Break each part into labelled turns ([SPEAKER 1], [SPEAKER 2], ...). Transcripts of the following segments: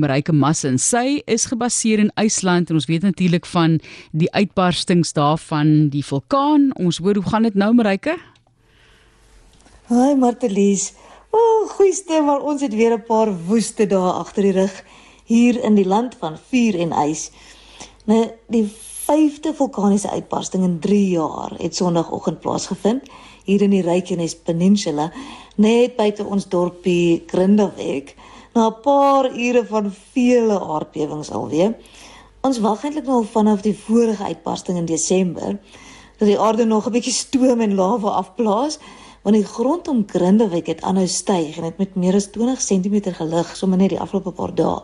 [SPEAKER 1] Marike Massen. Sy is gebaseer in IJsland en ons weet natuurlik van die uitbarstings daarvan die vulkaan. Ons hoor hoe gaan dit nou Marike?
[SPEAKER 2] Haai Martelies. O, oh, goeie stem, maar ons het weer 'n paar woeste dae agter die rug hier in die land van vuur en ys. Nou, die vyfde vulkaniese uitbarsting in 3 jaar het Sondagoggend plaasgevind hier in die Reykjanes Peninsula, net buite ons dorpie Grindavik na 'n paar ure van vele aardbewings alweer. Ons wag eintlik nou vanaf die vorige uitbarsting in Desember dat die aarde nog 'n bietjie stoom en lava afblaas, want die grond om Grindavik het aanhou styg en dit met meer as 20 cm gelig sommer net die afgelope paar dae.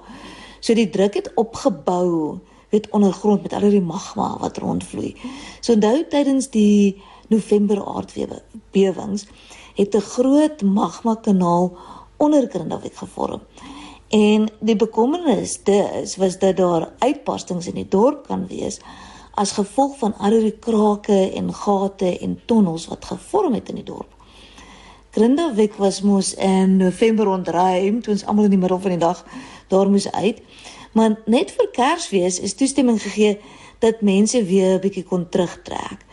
[SPEAKER 2] So die druk het opgebou weet ondergrond met al die magma wat rondvloei. So onthou tydens die November aardbewings het 'n groot magma kanaal onder Grindavik gevorm. En die bekommernis dis was dat daar uitbarstings in die dorp kan wees as gevolg van al die krake en gate en tonnels wat gevorm het in die dorp. Grindavik was mos in November ontruim toe ons almal in die middel van die dag daar moes uit. Maar net vir Kersfees is toestemming gegee dat mense weer 'n bietjie kon terugtrek.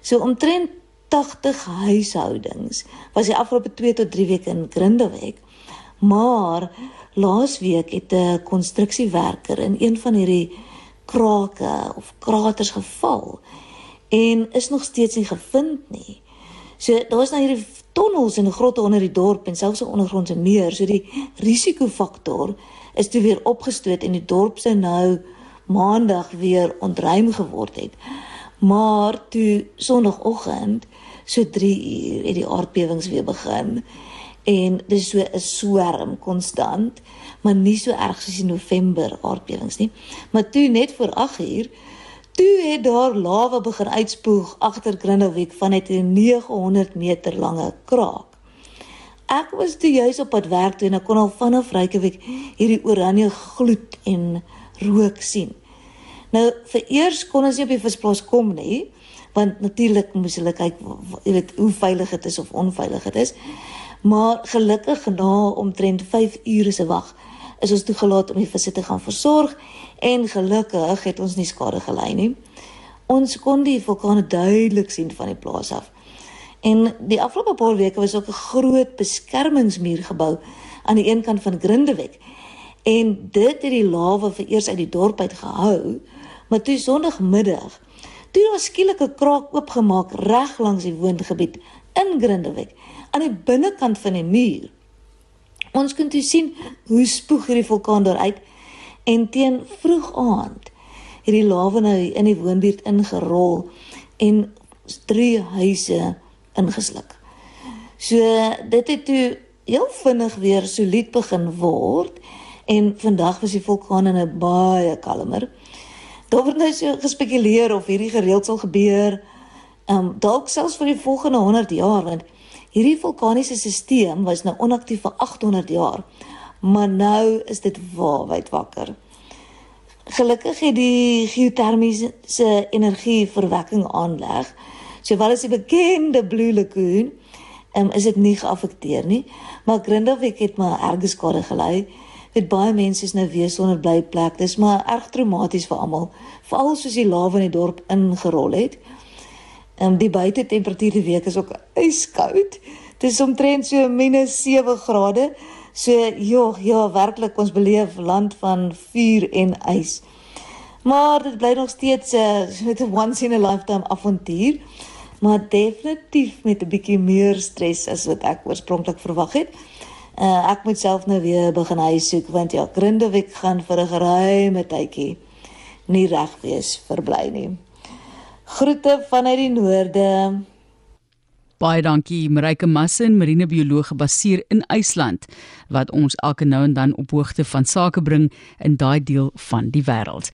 [SPEAKER 2] So omtrent 80 huishoudings was die afgelope 2 tot 3 weke in Grindavik Maar laasweek het 'n konstruksiewerker in een van hierdie krake of kraters geval en is nog steeds nie gevind nie. So daar's nou hierdie tonnels en grotte onder die dorp en selfs 'n ondergrondse meer, so die risikofaktor is toe weer opgestoot en die dorp sou nou maandag weer ontruim geword het. Maar toe sonoggend so 3 uur het die aardbewings weer begin en dis so 'n swerm konstant, maar nie so erg soos die November aardbewings nie. Maar toe net voor 8 uur, toe het daar lawa begin uitspoeg agter Grindelwijk vanuit 'n 900 meter lange kraak. Ek was toe juis op pad werk toe en ek kon al vanaf Reykjavik hierdie oranje gloed en rook sien. Nou vir eers kon ons nie op die visplaas kom nie, want natuurlik moes hulle kyk, jy weet, hoe veilig dit is of onveilig dit is. Maar gelukkig na omtrent 5 ure se wag is ons toegelaat om die visse te gaan versorg en gelukkig het ons nie skade gely nie. Ons kon die vulkane duidelik sien van die plaas af. En die afgelope paar weke was ook 'n groot beskermingsmuur gebou aan die een kant van Grindewek. En dit het die lawa vir eers uit die dorp uit gehou, maar toe Sondagmiddag toe daar skielik 'n kraak oopgemaak reg langs die woongebied in Grindewek aan die binnekant van die muur. Ons kon toe sien hoe spoeg hierdie vulkaan daar uit en teen vroeg aand het die lawa nou in die woonbuurt ingerol en drie huise ingesluk. So dit het toe heel vinnig weer solied begin word en vandag was die vulkaan in 'n baie kalmer. Daar word nou so gespekuleer of hierdie gereeld sal gebeur. Ehm um, dalk selfs vir die volgende 100 jaar want Hierdie vulkaniese stelsel was nou onaktief vir 800 jaar, maar nou is dit waarwyd wakker. Gelukkig het die geotermiese energie verwekking aanleg, sowel as die bekende Blue Lagoon, um, is dit nie geaffekteer nie, maar Grindavik het maar erge skade gely. Dit baie mense is nou weer sonder blyplek. Dis maar erg traumaties vir almal, veral soos die lawa in die dorp ingerol het. Ehm die buitetemperatuur die week is ook yskoud. Dit is omtrent so -7 grade. So ja, ja, werklik ons beleef land van vuur en ys. Maar dit bly nog steeds 'n uh, met 'n once in a lifetime avontuur. Maar definitief met 'n bietjie meer stres as wat ek oorspronklik verwag het. Uh, ek moet self nou weer begin huis soek want ja, Grindewik gaan vir 'n geruime tydjie nie reg wees verbly nie. Groete vanuit die noorde.
[SPEAKER 1] Baie dankie Marike Massen, marinebioloog gebaseer in IJsland wat ons elke nou en dan op hoogte van sake bring in daai deel van die wêreld.